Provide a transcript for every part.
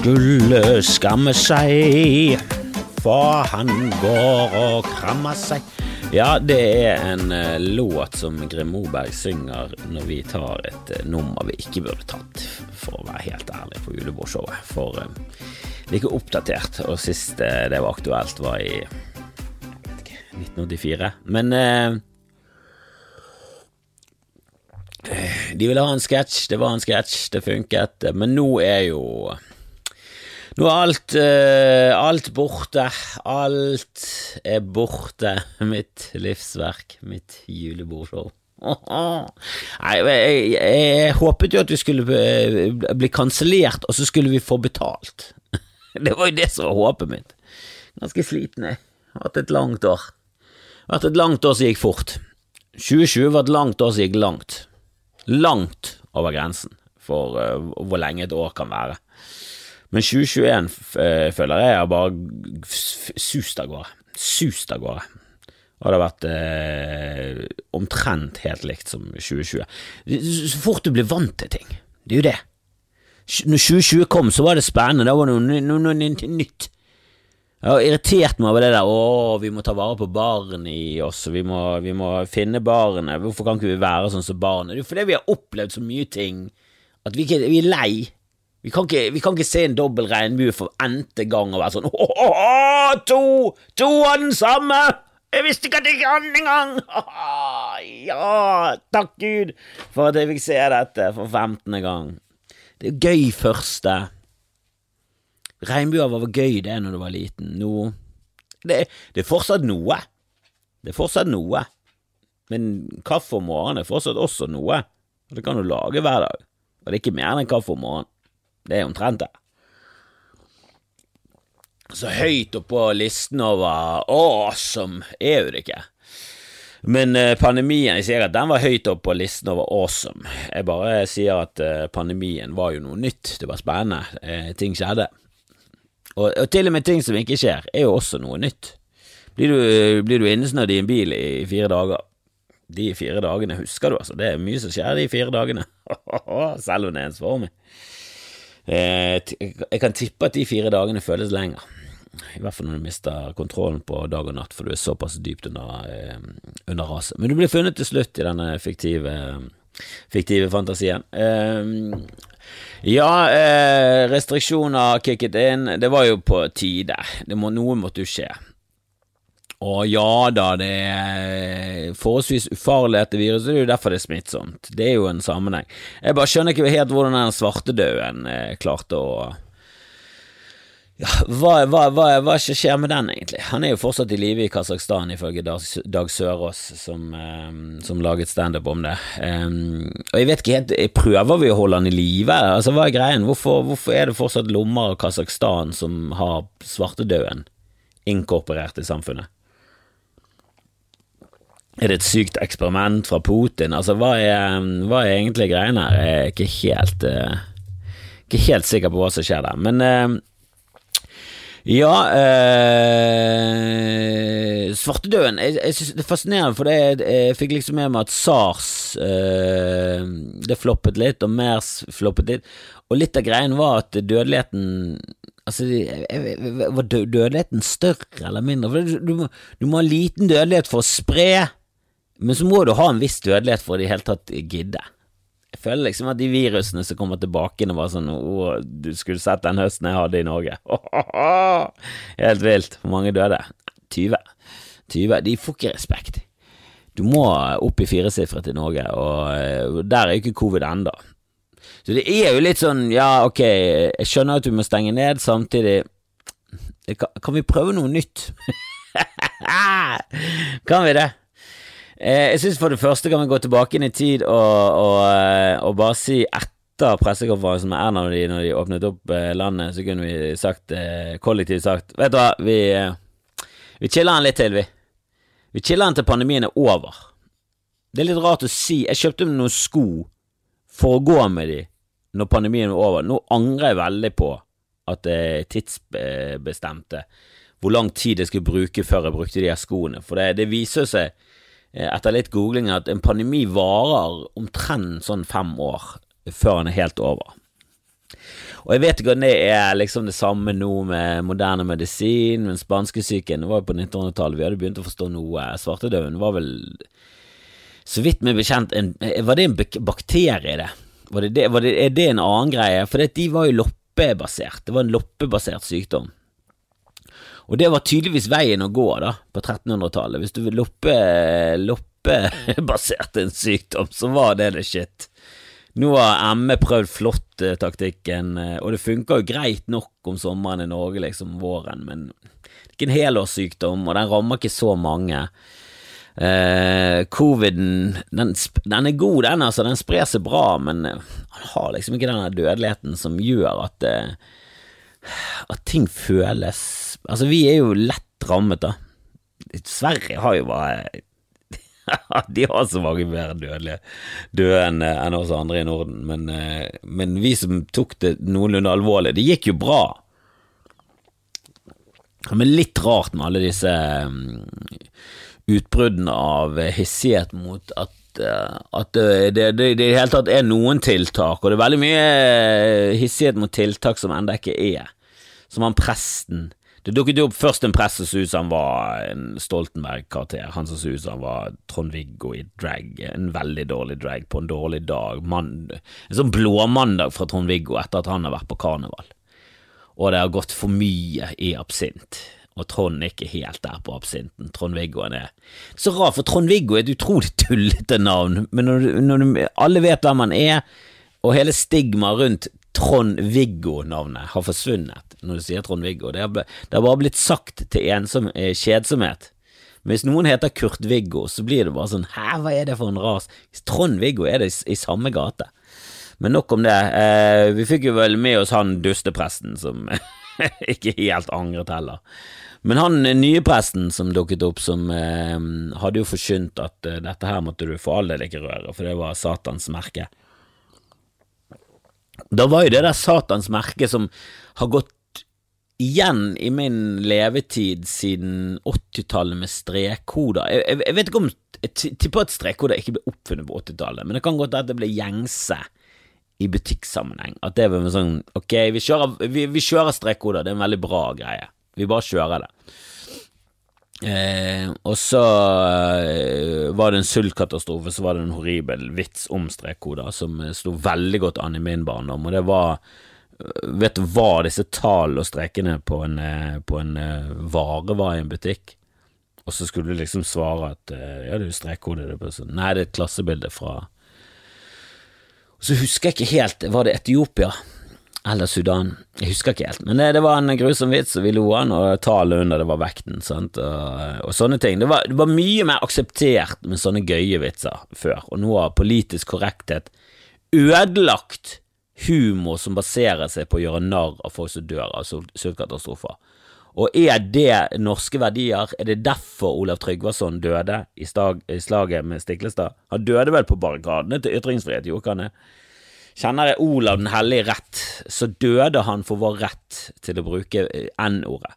skulle skamme seg, for han går og krammer seg. Ja, det er en uh, låt som Grim Moberg synger når vi tar et uh, nummer vi ikke burde tatt, for å være helt ærlig, på julebordshowet. For uh, like oppdatert, og sist det var aktuelt, var i 1984. Men de ville ha en sketsj, det var en sketsj, det funket, men nå er jo nå er alt, uh, alt borte. Alt er borte. Mitt livsverk, mitt julebordshow. Nei, jeg, jeg, jeg, håpet jo at vi skulle bli kansellert, og så skulle vi få betalt. Det var jo det som var håpet mitt. Ganske sliten, jeg. Hatt et langt år. Hatt et langt år som gikk fort. 2020 var et langt år som gikk langt. Langt over grensen for uh, hvor lenge et år kan være. Men 2021 eh, føler jeg har bare sust av gårde. Sust av gårde. Og det har vært eh, omtrent helt likt som 2020. Så fort du blir vant til ting. Det er jo det. Når 2020 kom, så var det spennende. Da var det noe, noe, noe, nytt. Jeg har irritert meg over det der 'Å, vi må ta vare på barn i oss, vi må, vi må finne barnet'. Hvorfor kan ikke vi være sånn som barnet? Det er fordi vi har opplevd så mye ting at vi, ikke, vi er lei. Vi kan, ikke, vi kan ikke se en dobbel regnbue for n-te gang og være sånn Åh, to! To av den samme! Jeg visste ikke at det gikk an engang! Ja, takk Gud for at jeg fikk se dette for femtende gang. Det er gøy første. Regnbuer var gøy det når du var liten. Nå det, det, er fortsatt noe. Det er fortsatt noe. Men kaffe om morgenen er fortsatt også noe. Og det kan du lage hver dag. Og det er ikke mer enn kaffe om morgenen. Det er omtrent det. Så høyt oppå listen over awesome er jo det ikke. Men eh, pandemien Jeg sier at den var høyt oppe på listen over awesome. Jeg bare sier at eh, pandemien var jo noe nytt. Det var spennende. Eh, ting skjedde. Og, og, til og med ting som ikke skjer, er jo også noe nytt. Blir du, blir du innesnødd i en bil i fire dager, de fire dagene husker du, altså. Det er mye som skjer de fire dagene. Selv om det er ensformig. Eh, jeg kan tippe at de fire dagene føles lenger. I hvert fall når du mister kontrollen på dag og natt, for du er såpass dypt under, eh, under raset. Men du blir funnet til slutt i denne fiktive, fiktive fantasien. Eh, ja, restriksjoner kicket inn. Det var jo på tide. Må, noe måtte jo skje. Og ja da, det er forholdsvis ufarlig dette viruset, det er jo derfor det er smittsomt. Det er jo en sammenheng. Jeg bare skjønner ikke helt hvordan den svartedauden eh, klarte å ja, hva, hva, hva, hva skjer med den, egentlig? Han er jo fortsatt i live i Kasakhstan, ifølge Dag Sørås, som, um, som laget standup om det. Um, og jeg vet ikke helt, prøver vi å holde han i live? Altså, hva er greien? Hvorfor, hvorfor er det fortsatt lommer av Kasakhstan som har svartedauden inkorporert i samfunnet? Er det et sykt eksperiment fra Putin? Altså, hva er, hva er egentlig greiene her? Jeg er ikke helt, uh, ikke helt sikker på hva som skjer der. Men uh, ja uh, Svartedauden Jeg, jeg synes det er fascinerende, for det, jeg fikk liksom med meg at SARS Det floppet litt, og MERS floppet litt. Og litt av greien var at dødeligheten Altså, var dødeligheten større eller mindre? For du, du, du må ha liten dødelighet for å spre men så må du ha en viss dødelighet for å i det hele tatt gidde. Jeg føler liksom at de virusene som kommer tilbake nå, var sånn Å, du skulle sett den høsten jeg hadde i Norge. Helt vilt. Hvor mange døde? 20. 20. De får ikke respekt. Du må opp i firesifret i Norge, og der er jo ikke covid enda. Så det er jo litt sånn, ja, ok, jeg skjønner at du må stenge ned, samtidig Kan vi prøve noe nytt? kan vi det? Eh, jeg syns for det første kan vi gå tilbake inn i tid og, og, eh, og bare si etter pressekonferansen med Erna når de, når de åpnet opp eh, landet, så kunne vi sagt kollektivt sagt Vet du hva, vi, vi chiller den litt til, vi. Vi chiller den til pandemien er over. Det er litt rart å si. Jeg kjøpte meg noen sko for å gå med de når pandemien var over. Nå angrer jeg veldig på at er tidsbestemte hvor lang tid jeg skulle bruke før jeg brukte de her skoene, for det, det viser seg etter litt googling at en pandemi varer omtrent sånn fem år før den er helt over. Og jeg vet ikke om det er liksom det samme nå med moderne medisin, men spanskesyken var jo på 1900-tallet, vi hadde begynt å forstå noe. Svartedauden var vel, så vidt meg bekjent, en, var det en bakterie, det? Var det, det, var det er det en annen greie? For de var jo loppebasert, det var en loppebasert sykdom. Og det var tydeligvis veien å gå da, på 1300-tallet. Hvis du vil loppe, en sykdom, så var det det shit. Nå har ME prøvd flott-taktikken, eh, og det funker jo greit nok om sommeren i Norge, liksom våren, men det er ikke en helårssykdom, og den rammer ikke så mange. Uh, Coviden, den, den, er god, den, altså. Den sprer seg bra, men han har liksom ikke den dødeligheten som gjør at, uh, at ting føles Altså, vi er jo lett rammet, da. Sverige har jo bare de har så mange mer dødelige døde enn en oss andre i Norden, men, uh, men vi som tok det noenlunde alvorlig, det gikk jo bra. Men litt rart med alle disse um, utbruddene av hissighet mot at, eh, at det, det, det, det, i hele tatt er noen tiltak, og det er veldig mye hissighet mot tiltak som ennå ikke er. Som han presten Det dukket jo opp først en prest som så ut som han var en Stoltenberg-karakter. Han som så ut som han var Trond-Viggo i drag, en veldig dårlig drag på en dårlig dag. Man, en sånn blåmandag fra Trond-Viggo etter at han har vært på karneval. Og det har gått for mye i absint og Trond er ikke helt der på absinten. Trond-Viggo er Så rart, for Trond-Viggo er et utrolig tullete navn, men når, når, alle vet hvem han er, og hele stigmaet rundt Trond-Viggo-navnet har forsvunnet når du sier Trond-Viggo. Det, det, har bare blitt sagt til ensom, eh, kjedsomhet. Men hvis noen heter Kurt-Viggo, så blir det bare sånn hæ, hva er det for en ras? Trond-Viggo er det i, i, samme gate. Men nok om det. Eh, vi fikk jo vel med oss han dustepresten som ikke helt angret heller. Men han eh, nye presten som dukket opp, som eh, hadde jo forkynt at eh, dette her måtte du for all del ikke røre, for det var Satans merke. Da var jo det der Satans merke som har gått igjen i min levetid siden 80-tallet med strekkoder. Jeg, jeg, jeg, vet ikke om Jeg tipper at strekkoder ikke ble oppfunnet på 80-tallet, men det kan godt at det ble gjengse i butikksammenheng. At det var sånn Ok, vi kjører, vi, vi kjører strekkoder, det er en veldig bra greie. Vi bare kjører det. Eh, og så eh, var det en sultkatastrofe, så var det en horribel vits om strekkoder som eh, sto veldig godt an i min barndom, og det var eh, Vet du hva disse tallene og strekene på en, eh, på en vare var i en butikk? Og så skulle du liksom svare at ja, det er jo strekkode. Nei, det er et klassebilde fra Og så husker jeg ikke helt, var det Etiopia? Eller Sudan. Jeg husker ikke helt, men det, det var en grusom vits, og vi lo den, og tallet under det var vekten, og, og sånne ting. Det var, det var, mye mer akseptert med sånne gøye vitser før, og nå har politisk korrekthet ødelagt humor som baserer seg på å gjøre narr av folk som dør av sultkatastrofer. Og er det norske verdier? Er det derfor Olav Tryggvason døde i, stag, i slaget med Stiklestad? Han døde vel på barrikadene til ytringsfrihet, gjorde ikke han det? Kjenner jeg Olav den hellige rett, så døde han for vår rett til å bruke eh, N-ordet.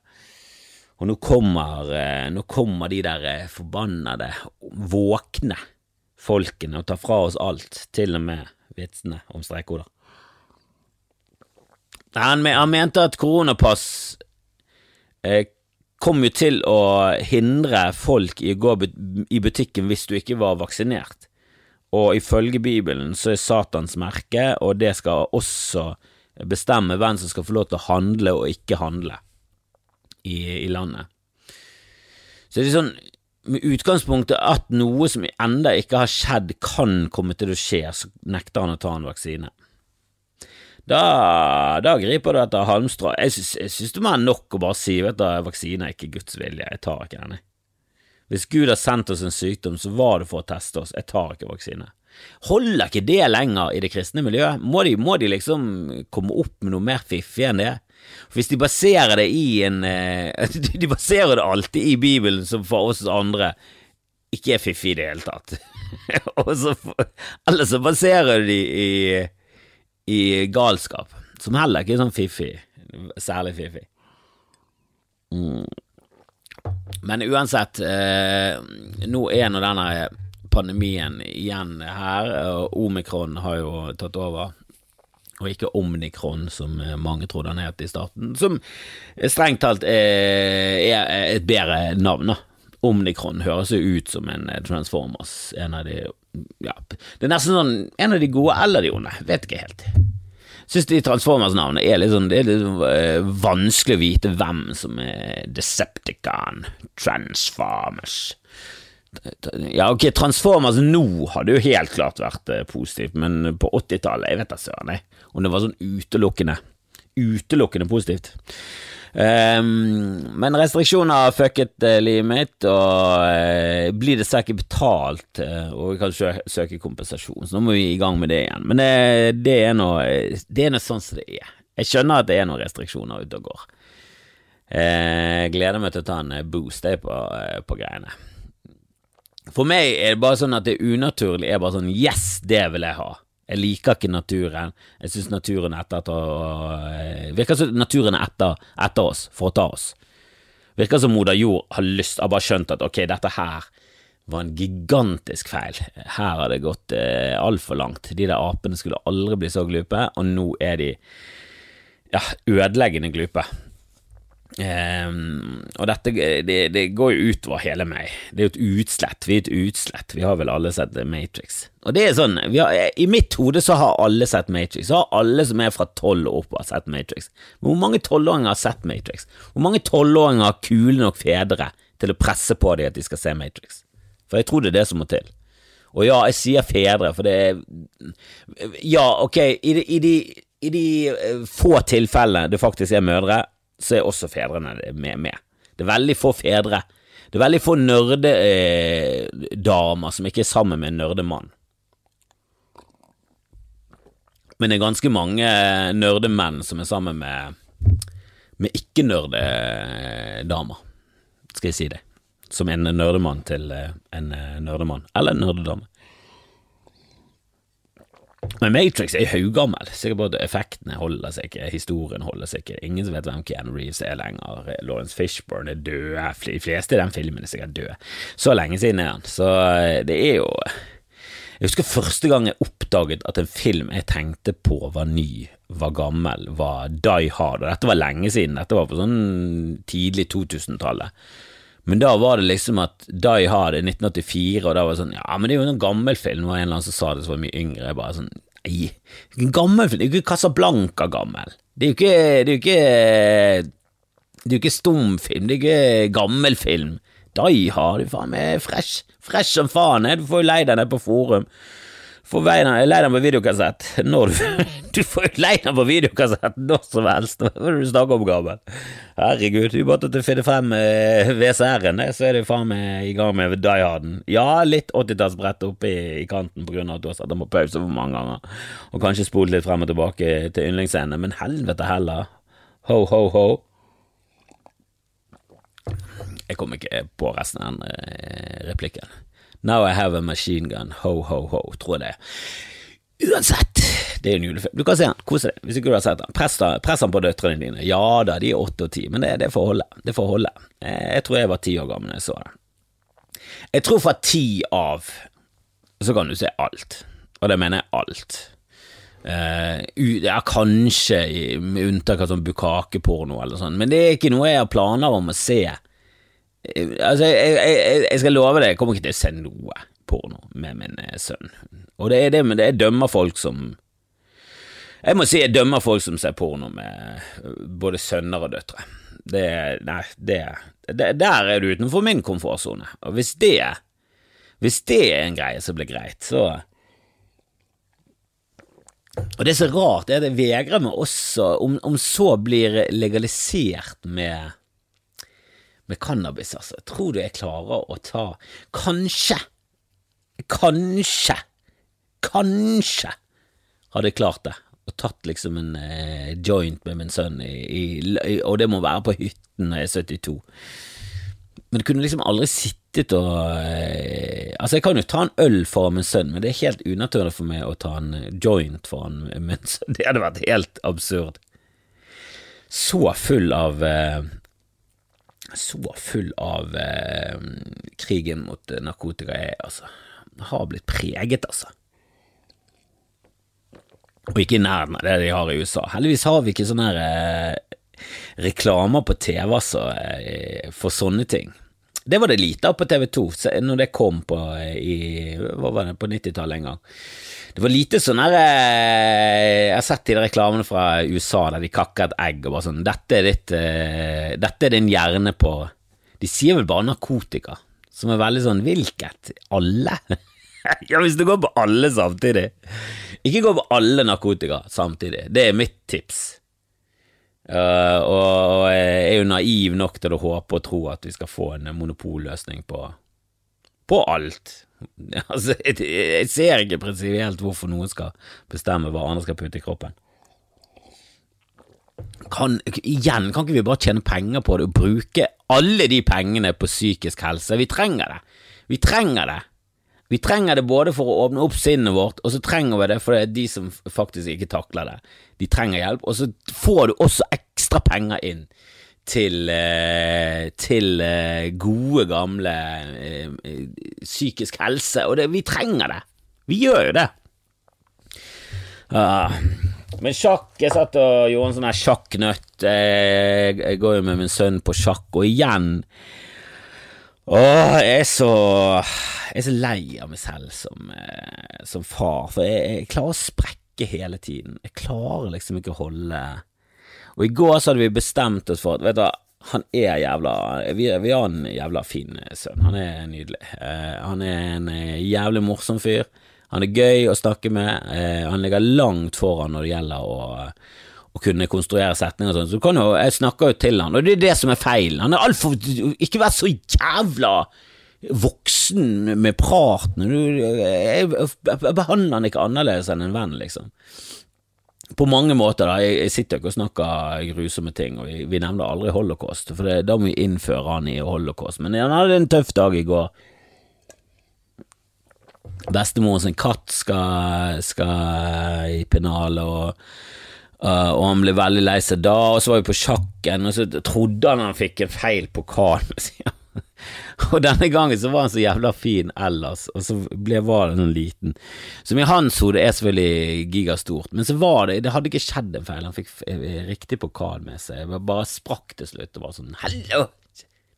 Og nå kommer, eh, nå kommer de der eh, forbannede, våkne folkene og tar fra oss alt, til og med vitsene om strekkoder. Han, han mente at koronapass eh, kom jo til å hindre folk i å gå i butikken hvis du ikke var vaksinert. Og ifølge Bibelen så er Satans merke, og det skal også bestemme hvem som skal få lov til å handle og ikke handle i, i landet. Så det er sånn med utgangspunktet at noe som enda ikke har skjedd, kan komme til å skje, så nekter han å ta en vaksine. Da, da griper du etter halmstrå. Jeg syns det må være nok å bare si vet du, vaksine er ikke Guds vilje, jeg tar ikke den. Hvis Gud har sendt oss en sykdom, så var det for å teste oss. Jeg tar ikke vaksine. Holder ikke det lenger i det kristne miljøet? Må de, må de liksom komme opp med noe mer fiffig enn det? Hvis de baserer det i en eh, De baserer det alltid i Bibelen, som for oss andre ikke er fiffig i det hele tatt. Eller så baserer de i, i galskap, som heller ikke er sånn fiffig. Særlig fiffig. Mm. Men uansett, eh, nå er nå denne pandemien igjen her, omikron har jo tatt over. og ikke omnikron, som eh, mange trodde han het i starten, som strengt talt er et bedre navn. da. Omnikron høres jo ut som en Transformers, en av de ja, Det er nesten sånn en av de gode eller de onde, vet ikke helt. Syns de Transformers-navnene er litt sånn Det er litt uh, vanskelig å vite hvem som er Decepticon, Transformers ja, ok, Transformers nå hadde jo helt klart vært uh, positivt, men på 80-tallet, jeg vet da søren, om det var sånn utelukkende, utelukkende positivt. Um, men restriksjoner fucket uh, livet mitt, og uh, blir dessverre ikke betalt, uh, og vi kan sø søke kompensasjon, så nå må vi i gang med det igjen. Men det Det er nå sånn som det er. Jeg skjønner at det er noen restriksjoner ute og går. Jeg gleder meg til å ta en boost på, på greiene. For meg er det bare sånn at det unaturlig er bare sånn Yes, det vil jeg ha. Jeg liker ikke naturen. Jeg syns naturen er etter å Virker som naturen er etter, etter, oss for å ta oss. Virker som moder jord har lyst, har bare skjønt at ok, dette her var en gigantisk feil. Her har det gått eh, altfor langt. De der apene skulle aldri bli så glupe, og nå er de ja, ødeleggende glupe. Um, og dette det, det, går jo utover hele meg. Det er jo et utslett. Vi er et utslett. Vi har vel alle sett Matrix. Og det er sånn, har, I mitt hode så har alle sett Matrix. Så har alle som er fra tolv og oppover, sett Matrix. Men hvor mange tolvåringer har sett Matrix? Hvor mange tolvåringer har kule nok fedre til å presse på dem at de skal se Matrix? For jeg tror det er det som må til. Og ja, jeg sier fedre, for det er Ja, ok, i de, i de, i de eh, få tilfellene det faktisk er mødre, så er også fedrene med. med. Det er veldig få fedre. Det er veldig få nerdedamer eh, som ikke er sammen med en nerdemann. Men det er ganske mange nerdemenn som er sammen med, med ikke-nerdedamer, skal jeg si det. Som en nerdemann til eh, en eh, nerdemann, eller en nerdedame. Men Matrix er haugammel. Sikkert både effektene holder seg ikke, historien holder seg ikke. Ingen som vet hvem Keanu Reeves er lenger. Lawrence Fishburne er død. De fleste i den filmen er sikkert døde. Så lenge siden er han. Så eh, det er jo Jeg husker første gang jeg oppdaget at en film jeg tenkte på var ny, var gammel, var Die Hard. Og dette var lenge siden. Dette var på sånn tidlig 2000-tallet. Men da var det liksom at Die Hard i 1984, og da var det sånn Ja, men det er jo en gammel film, og en eller annen som sa det som var mye yngre. Jeg bare sånn Nei, gammel film, det er jo ikke Casablanca gammel. Det er jo ikke Det er jo ikke Det er jo ikke stumfilm, det er ikke gammelfilm. Die Hard, du faen meg fresh, fresh som faen, du får jo lei deg nede på forum. Får leie den på videokassett når du får leie den på videokassett når som helst! Hva er det du snakker om, gammel? Herregud, du bare til å finne frem eh, VCR-en, så er du faen meg i gang med Die Harden. Ja, litt 80-tallsbrett oppe i, i, kanten på grunn av at du har satt den på pause for mange ganger, og kanskje spolt litt frem og tilbake til yndlingsscenene, men helvete heller. Ho, ho, ho. Jeg kom ikke på resten av den eh, replikken. Now I have a machine gun, ho, ho, ho, tror jeg det. Uansett, det er en julefilm. Du kan se den, kose deg, hvis ikke du har sett den. Press, press den på døtrene dine. Ja da, de er åtte og ti, men det, det får holde. Det får holde. Jeg tror jeg var ti år gammel da jeg så den. Jeg tror fra ti av så kan du se alt, og det mener jeg alt. Uh, ja, kanskje med unntak av sånn bukakeporno eller sånn, men det er ikke noe jeg har planer om å se Altså, jeg, jeg, jeg, skal love deg, jeg kommer ikke til å se noe porno med min eh, sønn. Og det er det, men det er dømmer folk som Jeg må si jeg dømmer folk som ser porno med eh, både sønner og døtre. Det Nei, det, det Der er du utenfor min komfortsone. Og hvis det Hvis det er en greie som blir greit, så og det er så rart, det er det vegrer meg også, om, om så blir legalisert med med cannabis, altså. Tror du jeg klarer å ta Kanskje, kanskje, kanskje hadde jeg klart det. Og tatt liksom en eh, joint med min sønn, i, i, og det må være på hytten når jeg er 72. Men det kunne liksom aldri sittet og eh, Altså, jeg kan jo ta en øl foran min sønn, men det er helt unaturlig for meg å ta en joint foran min sønn. Det hadde vært helt absurd. Så full av eh, så full av eh, krigen mot eh, narkotika er, altså. Har blitt preget, altså. Og ikke i nærheten av det de har i USA. Heldigvis har vi ikke sånne her, eh, reklamer på TV altså, eh, for sånne ting. Det var det lite av på TV2 når det kom på, eh, på 90-tallet en gang. Det var lite sånn her eh, Jeg har sett de reklamene fra USA der de kakker et egg og bare sånn Dette er ditt eh, Dette er din hjerne på De sier vel bare narkotika, som er veldig sånn Hvilket? Alle? ja, hvis du går på alle samtidig. Ikke gå på alle narkotika samtidig. Det er mitt tips. Uh, og jeg er jo naiv nok til å håpe og tro at vi skal få en monopolløsning på, på alt. Altså, jeg, jeg ser ikke prinsipielt hvorfor noen skal bestemme hva andre skal putte i kroppen. Kan, igjen, kan ikke vi bare tjene penger på det og bruke alle de pengene på psykisk helse? Vi trenger det. Vi trenger det. Vi trenger det både for å åpne opp sinnet vårt, og så trenger vi det for det er de som faktisk ikke takler det. De trenger hjelp, og så får du også ekstra penger inn til, eh, til eh, gode, gamle eh, psykisk helse, og det, vi trenger det. Vi gjør jo det. Ah. men sjakk Jeg satt og gjorde en sånn her sjakknøtt. Jeg, går jo med min sønn på sjakk, og igjen Åh, jeg er så Jeg er så lei av meg selv som, som far, for jeg, jeg, klarer å sprekke hele tiden. Jeg klarer liksom ikke å holde og i går så hadde vi bestemt oss for at vet du, hva, han er jævla vi, vi, har en jævla fin sønn. Han er nydelig. Eh, han er en uh, jævlig morsom fyr. Han er gøy å snakke med. Eh, han ligger langt foran når det gjelder å, å kunne konstruere setninger og sånn. Så kan jo, jeg snakker jo til han, og det er det som er feil. Han er altfor Ikke vær så jævla voksen med praten. Jeg, behandler han ikke annerledes enn en venn, liksom på mange måter, da. Jeg, sitter ikke og snakker grusomme ting, og vi nevner aldri holocaust, for det, da må vi innføre han i holocaust. Men han hadde en tøff dag i går. Bestemoren sin katt skal, skal i pennalet, og, uh, og han ble veldig lei seg da. Og så var vi på sjakken, og så trodde han han fikk en feil pokal. Og denne gangen så var han så jævla fin ellers, og så ble, var liten. Som i hans hode er selvfølgelig gigastort, men så var det Det hadde ikke skjedd en feil, han fikk riktig pokal med seg. Jeg bare sprakk til slutt og var sånn Hallo!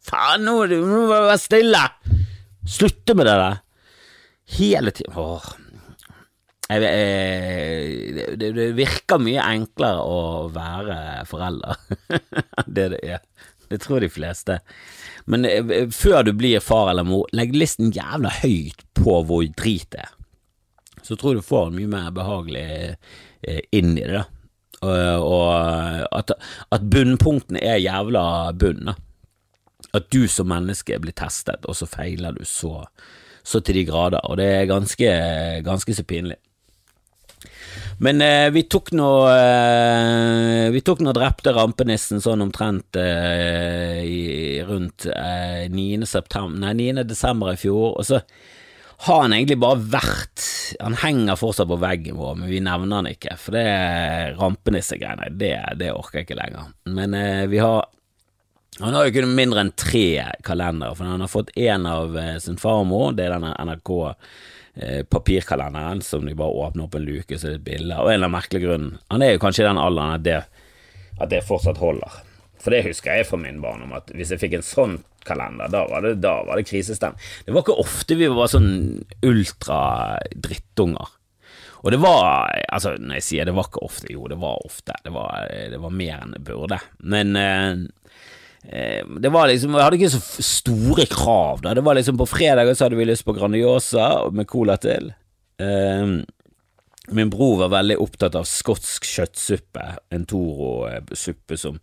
Faen, nå må du være stille! Slutte med det der! Hele tiden. Jeg, jeg, det, det virker mye enklere å være forelder det det er. Det tror de fleste. Men eh, eh, før du blir far eller mor, legg listen jævla høyt på hvor drit det er. Så tror jeg du får en mye mer behagelig eh, inn i det, da. Og, at, at bunnpunktene er jævla bunn, da. At du som menneske blir testet, og så feiler du så, så til de grader. Og det er ganske, ganske så pinlig. Men eh, vi tok nå eh, Vi tok nå drepte rampenissen sånn omtrent eh, i, rundt 9. Eh, september, nei, 9. desember i fjor, og så har han egentlig bare vært Han henger fortsatt på veggen vår, men vi nevner han ikke, for det rampenissegreiene, det, det orker jeg ikke lenger. Men eh, vi har han har jo ikke mindre enn tre kalendere, for han har fått én av eh, sin farmor, det er denne NRK Eh, papirkalenderen som de bare åpner opp en luke, så er det et bilde. Og en eller annen merkelig grunn Han er jo kanskje i den alderen at det, at det fortsatt holder. For det husker jeg fra min barndom, at hvis jeg fikk en sånn kalender, da var det, det krisestem. Det var ikke ofte vi var sånn ultra-drittunger. Og det var Altså, når jeg sier det var ikke ofte, jo, det var ofte. Det var, det var mer enn det burde. Men Eh, det var liksom, Jeg hadde ikke så store krav. da Det var liksom På fredag så hadde vi lyst på Grandiosa med cola til. Uh, min bror var veldig opptatt av skotsk kjøttsuppe, en Toro-suppe som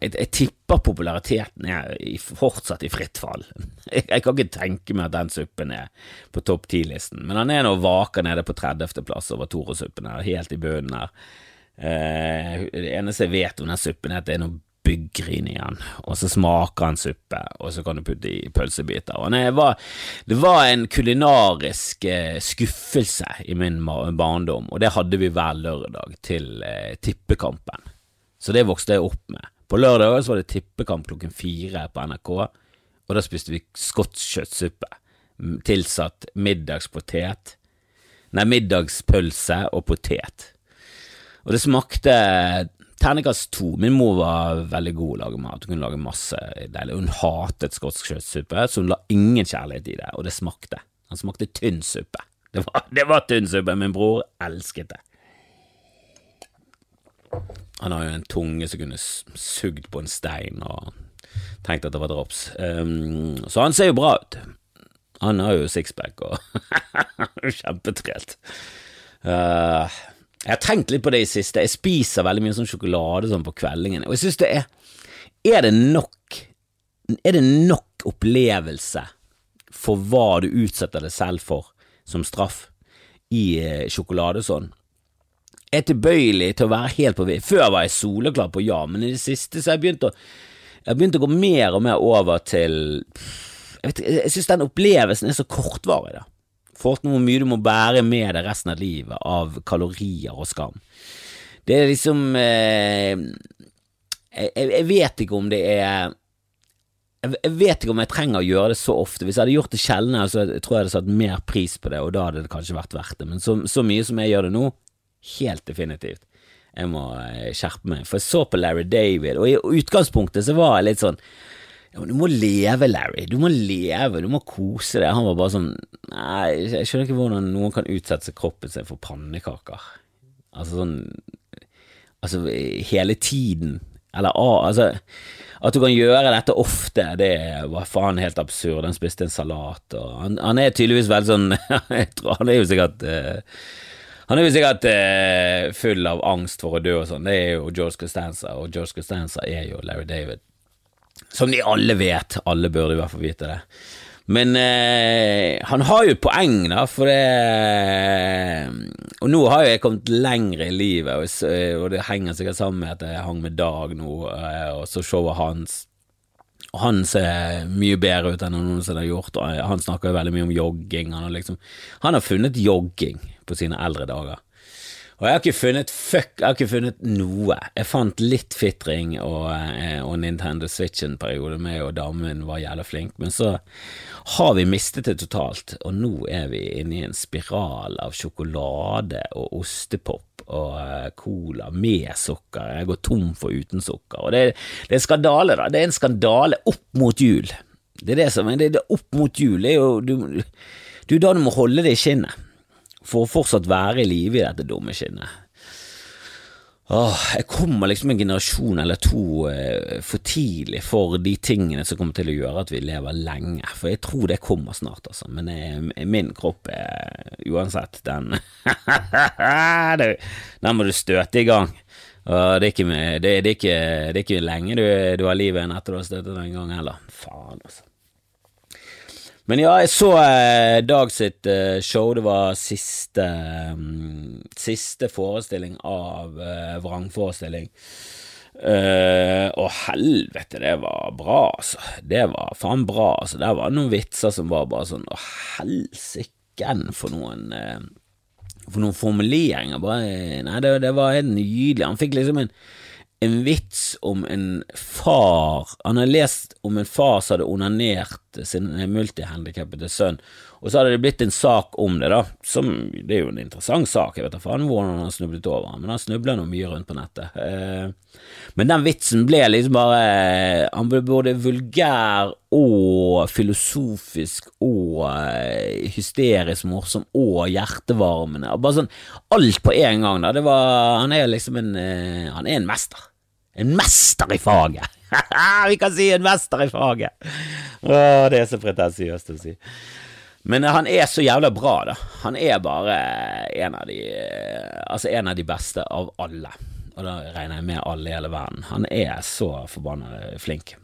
jeg, jeg, tipper populariteten er i, fortsatt i fritt fall. Jeg, jeg, kan ikke tenke meg at den suppen er på topp ti-listen, men han er nå vaker nede på 30.-plass over Toro-suppen helt i bunnen her. Uh, det eneste jeg vet om den suppen, er at det er noe bygger inn igjen, og så smaker han suppe, og så kan du putte i pølsebiter. Og det var, det var en kulinarisk eh, skuffelse i min barndom, og det hadde vi hver lørdag til eh, tippekampen. Så det vokste jeg opp med. På lørdag var det tippekamp klokken fire på NRK, og da spiste vi skotskjøttsuppe tilsatt middagspotet. nei, middagspølse og potet. Og det smakte terningkast to. Min mor var veldig god å lage mat. Hun kunne lage masse deilig. Hun hatet skotsk kjøttsuppe, så hun la ingen kjærlighet i det, og det smakte. Han smakte tynn suppe. Det var, det var tynn suppe. Min bror elsket det. Han har jo en tunge som kunne sugd på en stein og tenkt at det var drops. Um, så han ser jo bra ut. Han har jo sixpack og kjempetrent. Uh, jeg har tenkt litt på det i siste. Jeg spiser veldig mye sånn sjokolade sånn på kveldingen, og jeg synes det er Er det nok Er det nok opplevelse for hva du utsetter deg selv for som straff i eh, sjokolade sånn? Jeg er tilbøyelig til å være helt på vei. Før var jeg soleklar på ja, men i det siste så har jeg begynt å Jeg har begynt å gå mer og mer over til Jeg, vet, jeg synes den opplevelsen er så kortvarig, da til hvor mye du må bære med deg resten av livet av kalorier og skam. Det er liksom eh, jeg, jeg, vet ikke om det er jeg vet ikke om jeg trenger å gjøre det så ofte. Hvis jeg hadde gjort det sjeldnere, så jeg tror jeg hadde satt mer pris på det, og da hadde det kanskje vært verdt det. Men så, så mye som jeg gjør det nå, helt definitivt. Jeg må eh, skjerpe meg. For jeg så på Larry David, og i utgangspunktet så var jeg litt sånn ja, du må leve, Larry. Du må leve, du må kose deg. Han var bare sånn Nei, jeg skjønner ikke hvordan noen kan utsette seg kroppen sin for pannekaker. Altså sånn Altså hele tiden. Eller altså At du kan gjøre dette ofte, det var faen helt absurd. Han spiste en salat, og han, han er tydeligvis veldig sånn han er jo sikkert uh, han er jo sikkert uh, full av angst for å dø og sånn. Det er jo George Costanza, og George Costanza er jo Larry David. Som de alle vet, alle burde i hvert fall vite det. Men eh, han har jo poeng, da, for det Og nå har jo jeg kommet lenger i livet, og, og det henger sikkert sammen med at jeg hang med Dag nå, eh, og så showet hans. Og han ser mye bedre ut enn han noensinne har gjort, og han snakker jo veldig mye om jogging. Han har, liksom, han har funnet jogging på sine eldre dager. Og jeg har ikke funnet fuck, jeg har ikke funnet noe. Jeg fant litt fitring og, eh, og Nintendo Switch en periode med, og damen var jævla flink, men så har vi mistet det totalt, og nå er vi inne i en spiral av sjokolade og ostepop og eh, cola med sukker. Jeg går tom for uten sukker, og det, det er en skandale, da. Det er en skandale opp mot jul. Det er det som er det, er opp mot jul. Det er jo du, du da du må holde det i skinnet for å fortsatt være i live i dette dumme skinnet. Åh, jeg kommer liksom en generasjon eller to eh, for tidlig for de tingene som kommer til å gjøre at vi lever lenge, for jeg tror det kommer snart, altså, men jeg, min kropp er uansett, den Den må du støte i gang. Og det er ikke, det, det er ikke, det er ikke lenge du, du har livet igjen etter du har støtet den gang heller. Faen, altså. Men ja, jeg så eh, Dag sitt eh, show. Det var siste, um, siste forestilling av eh, vrangforestilling. Uh, og helvete, det var bra, altså. Det var faen bra, altså. Der var noen vitser som var bare sånn Å, helsiken for noen uh, For noen formuleringer. Bare Nei, det, det var helt nydelig. Han fikk liksom en en vits om en far Han har lest om en far som hadde onanert sin multihandikappede sønn, og så hadde det blitt en sak om det, da, som Det er jo en interessant sak, jeg vet da faen hvordan han snublet over han, men han snubler nå mye rundt på nettet. Eh, men den vitsen ble liksom bare Han ble både vulgær og filosofisk og eh, hysterisk morsom og hjertevarmende. Bare sånn alt på en gang, da. Det var Han er liksom en eh, Han er en mester. En mester i faget! Vi kan si en mester i faget! Å, det er så pretensiøst å si. Men han er så jævla bra, da. Han er bare en av de Altså en av de beste av alle. Og da regner jeg med alle i hele verden. Han er så forbanna flink.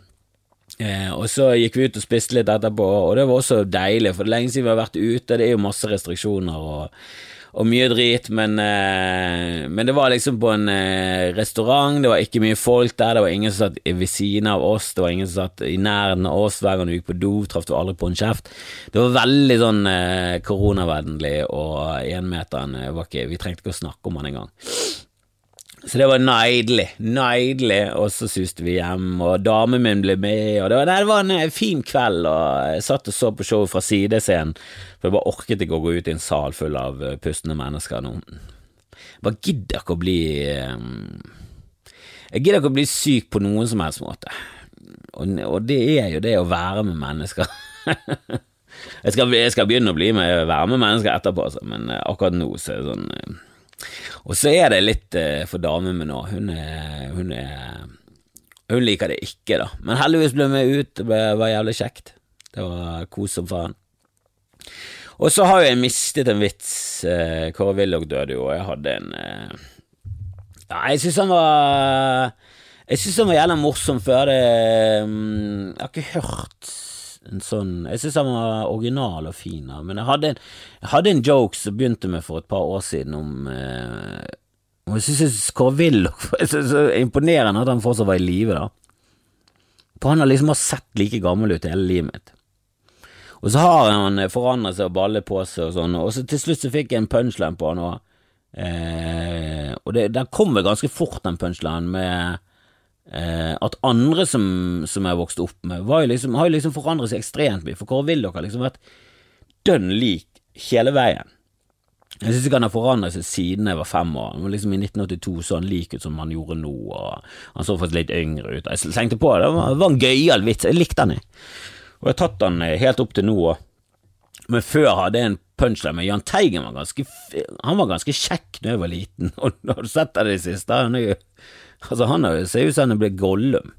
Eh, og så gikk vi ut og spiste litt etterpå, og det var også deilig, for det er lenge siden vi har vært ute. Det er jo masse restriksjoner og og mye drit, men, eh, men, det var liksom på en eh, restaurant, det var ikke mye folk der, det var ingen som satt ved siden av oss, det var ingen som satt i nærheten av oss hver gang du gikk på do, traff du aldri på en kjeft. Det var veldig sånn eh, koronavennlig, og énmeteren var ikke Vi trengte ikke å snakke om han engang. Så det var nydelig, nydelig, og så suste vi hjem, og damen min ble med, og det var, nei, det var en eh, fin kveld, og jeg satt og så på showet fra sidescenen, for jeg bare orket ikke å gå ut i en sal full av eh, pustende mennesker nå. Jeg bare gidder ikke å bli Jeg gidder ikke å bli syk på noen som helst måte, og, og det er jo det å være med mennesker. jeg, skal, jeg skal begynne å bli med, være med mennesker etterpå, altså, men akkurat nå så er det sånn og så er det litt eh, for damen min òg. Hun, hun, hun liker det ikke, da. Men heldigvis ble vi ut. Det var jævlig kjekt. Det var kos som faen. Og så har jeg mistet en vits. Eh, Kåre Willoch døde jo, og jeg hadde en eh, Ja, jeg syns han var Jeg syns han var jævla morsom før det mm, Jeg har ikke hørt en sånn Jeg syns han var original og fin, men jeg hadde, en, jeg hadde en joke som begynte med for et par år siden om eh, Jeg syns Kåre Willoch Så imponerende at han fortsatt var i live, da. For han har liksom sett like gammel ut hele livet mitt. Og så har han forandret seg og ballet på seg og sånn, og så til slutt så fikk jeg en punchline på han, og, eh, og det, den kom vel ganske fort, den punchlinen, med Eh, at andre som, som jeg vokste opp med, liksom, har jo liksom forandret seg ekstremt mye. For Kåre Willoch har liksom vært dønn lik hele veien. Jeg syns ikke han har forandret seg siden jeg var fem år. Han var liksom I 1982 så han lik ut som han gjorde nå, og han så faktisk litt yngre ut. Jeg tenkte på det, var, det var en gøyal vits, jeg likte han. Og jeg har tatt han eh, helt opp til nå òg. Men før hadde jeg en punchline med Jahn Teigen var ganske Han var ganske kjekk da jeg var liten, og har du sett det i det siste? Han er jo Altså, han ser ut som han er blitt Gollum.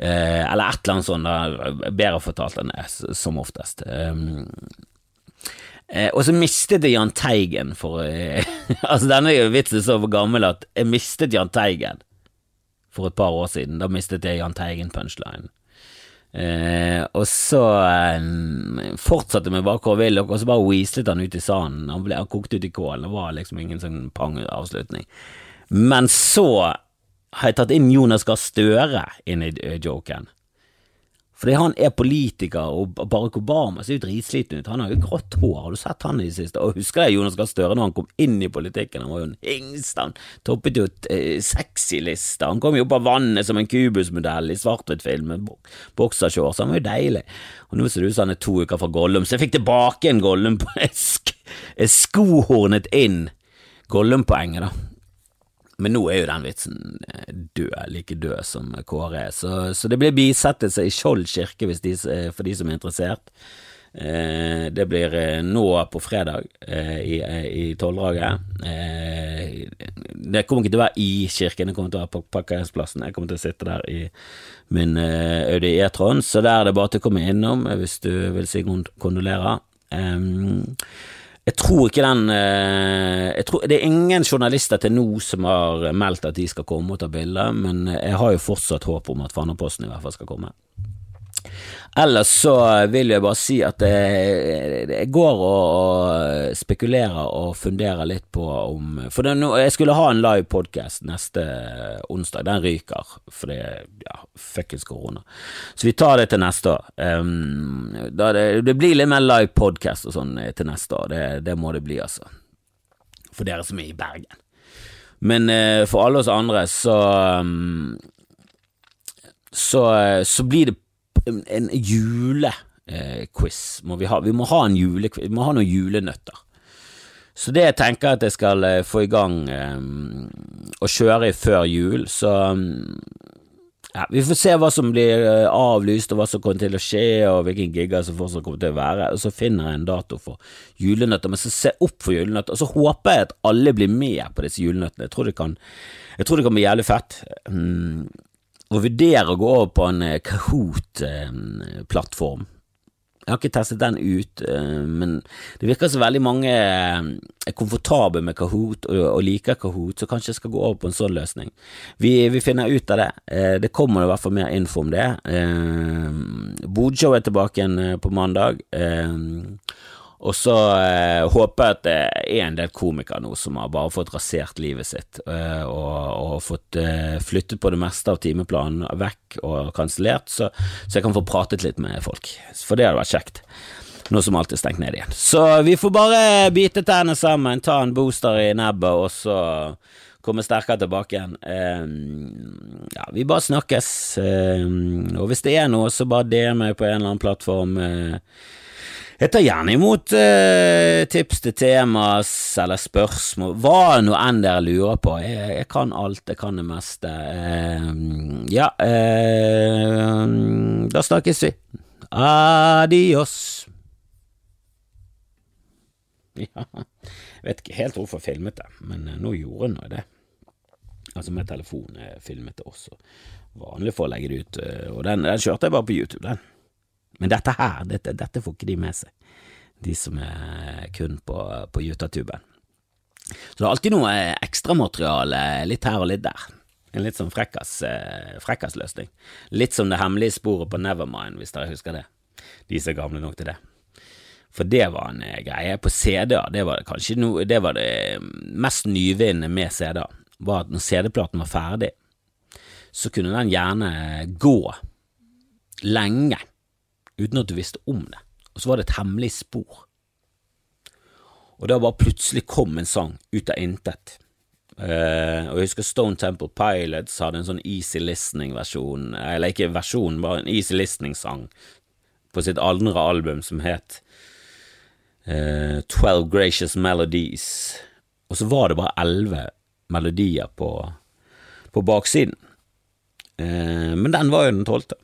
Eh, eller et eller annet sånt, da, bedre fortalt enn det, som oftest. Um, eh, og så mistet jeg Jahn Teigen for eh, Altså, denne vitsen er så gammel at jeg mistet Jahn Teigen for et par år siden. Da mistet jeg Jahn Teigen-punchline. Eh, og så eh, fortsatte vi bare hvor vill, og så bare weaslet han ut i sanden. Han, ble, han kokte ut i kålen, det var liksom ingen sånn pang-avslutning. Men så har jeg tatt inn Jonas Gahr Støre inn i eh, joken. Fordi han er politiker, og Barack Obama ser jo dritsliten ut. Han har jo grått hår, har du sett han i det siste? Og husker jeg Jonas Gahr Støre når han kom inn i politikken? Han var jo en hingst, han toppet jo eh, sexy-lista. Han kom jo opp av vannet som en kubusmodell i svart-hvitt-film med boksershorts. Han var jo deilig. Og nå ser det ut som han er to uker fra Gollum, så jeg fikk tilbake en Gollum på sk skohornet inn Gollum-poenget, da. Men nå er jo den vitsen eh, død, like død som Kåre er, så, så det blir bisettelse i Skjold kirke de, eh, for de som er interessert. Eh, det blir eh, nå på fredag eh, i, i Tolldraget. Eh, det kommer ikke til å være i kirken, det kommer til å være på parkeringsplassen. Jeg kommer til å sitte der i min Audi E-tron, så der er det bare til å komme innom hvis du vil si kondolerer. Um, jeg tror ikke den eh, tror, Det er ingen journalister til nå som har meldt at de skal komme og ta bilde, men jeg har jo fortsatt håp om at Fanaposten i hvert fall skal komme. Ellers så vil jeg bare si at jeg, jeg går og spekulerer og funderer litt på om For det, jeg skulle ha en live podcast neste onsdag. Den ryker fordi ja, fuckings korona. Så vi tar det til neste år. Um, det, det, blir litt mer live podcast og sånn til neste år. Det, det, må det bli, altså. For dere som er i Bergen. Men uh, for alle oss andre så um, så, så blir det en julequiz må vi ha. Vi må ha en julequiz, vi må ha noen julenøtter. Så det jeg tenker at jeg skal eh, få i gang um, å kjøre før jul, så um, ja, Vi får se hva som blir avlyst, og hva som kommer til å skje, og hvilke gigger som fortsatt kommer til å være, og så finner jeg en dato for julenøtter. Men så se opp for julenøtter, og så håper jeg at alle blir med på disse julenøttene. Jeg tror det kan, tror det kan bli jævlig fett. Um, å vurdere å gå over på en eh, Kahoot-plattform. Jeg har ikke testet den ut, eh, men det virker som veldig mange eh, er komfortable med Kahoot og liker Kahoot, så kanskje jeg skal gå over på en sånn løsning. Vi, vi finner ut av det. Det kommer i hvert fall mer info om det. Bodshow er tilbake igjen på mandag. Og så eh, håper jeg at det er en del komikere nå som har bare fått rasert livet sitt, eh, og, og, fått eh, flyttet på det meste av timeplanen vekk og kansellert, så, så, jeg kan få pratet litt med folk. For det hadde vært kjekt. Nå som alt er stengt ned igjen. Så vi får bare bite tennene sammen, ta en booster i nebbet, og så komme sterkere tilbake igjen. Uh, ja, vi bare snakkes. Uh, og hvis det er noe, så bare del meg på en eller annen plattform. Jeg tar gjerne imot tips til temas eller spørsmål, hva nå enn dere lurer på. Jeg, jeg, kan alt, jeg kan det meste. ja, da snakkes vi. Adios. Ja, jeg vet ikke helt hvorfor jeg filmet det, men eh, nå gjorde jeg det. Altså med telefon filmet det også. Vanlig for å legge det ut, eh, og den, den kjørte jeg bare på YouTube, den. Men dette her, dette, dette får ikke de med seg, de som er kun på, på YouTube-tuben. Så det er alltid noe ekstramateriale litt her og litt der. En litt sånn frekkas, frekkasløsning. Litt som det hemmelige sporet på Nevermind, hvis dere husker det. De som er gamle nok til det. For det var en eh, greie på CD-er. Det var kanskje noe, det var det mest nyvinnende med CD-er. Var at når CD-platen var ferdig, så kunne den gjerne gå lenge uten at du visste om det. Og så var det et hemmelig spor. Og da bare plutselig kom en sang ut av intet. Uh, og jeg husker Stone Temple Pilots hadde en sånn easy listening-versjon, eller ikke versjon, bare en easy listening-sang på sitt andre album som het uh, Twelve Gracious Melodies, og så var det bare elleve melodier på, på baksiden. Uh, men den var jo den tolvte,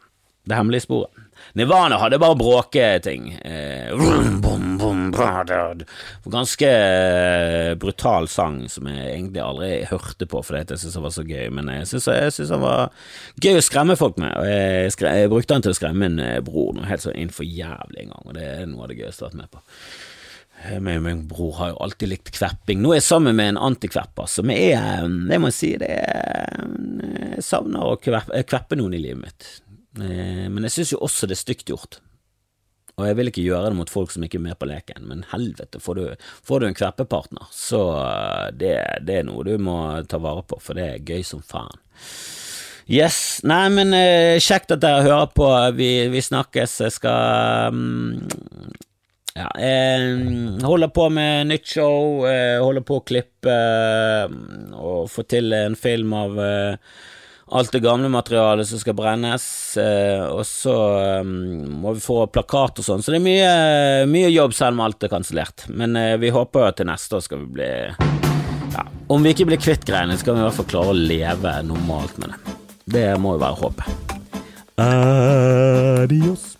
det hemmelige sporet. Nirvana hadde bare bråketing. Uh, ganske brutal sang som jeg egentlig aldri hørte på fordi jeg syntes den var så gøy, men jeg syntes den var gøy å skremme folk med. Og jeg, skre, jeg brukte den til å skremme min bror noe helt sånn innenfor jævlig en gang, og det er noe av det gøyeste jeg har vært med på. Eh, min, min bror har jo alltid likt kvepping. Nå er jeg sammen med en antikvepper som er Det må jeg si, det er Jeg savner å kveppe, kveppe noen i livet mitt. Eh, men jeg syns jo også det er stygt gjort. Og jeg vil ikke gjøre det mot folk som ikke er med på leken, men helvete, får du, får du en kveppepartner, så eh, det, det, er noe du må ta vare på, for det er gøy som faen. Yes, nei, men kjekt at dere hører på. Vi, vi snakkes. Jeg skal um, ja, jeg holder på med nytt show, jeg holder på å klippe eh, og få til en film av eh, alt det gamle materialet som skal brennes, eh, og så må vi få plakat og sånn, så det er mye, mye jobb selv om alt er kansellert. Men vi håper at til neste år skal vi bli ja, Om vi ikke blir kvitt greiene, skal vi i hvert fall klare å leve normalt med det. Det må jo være håpet. Adios.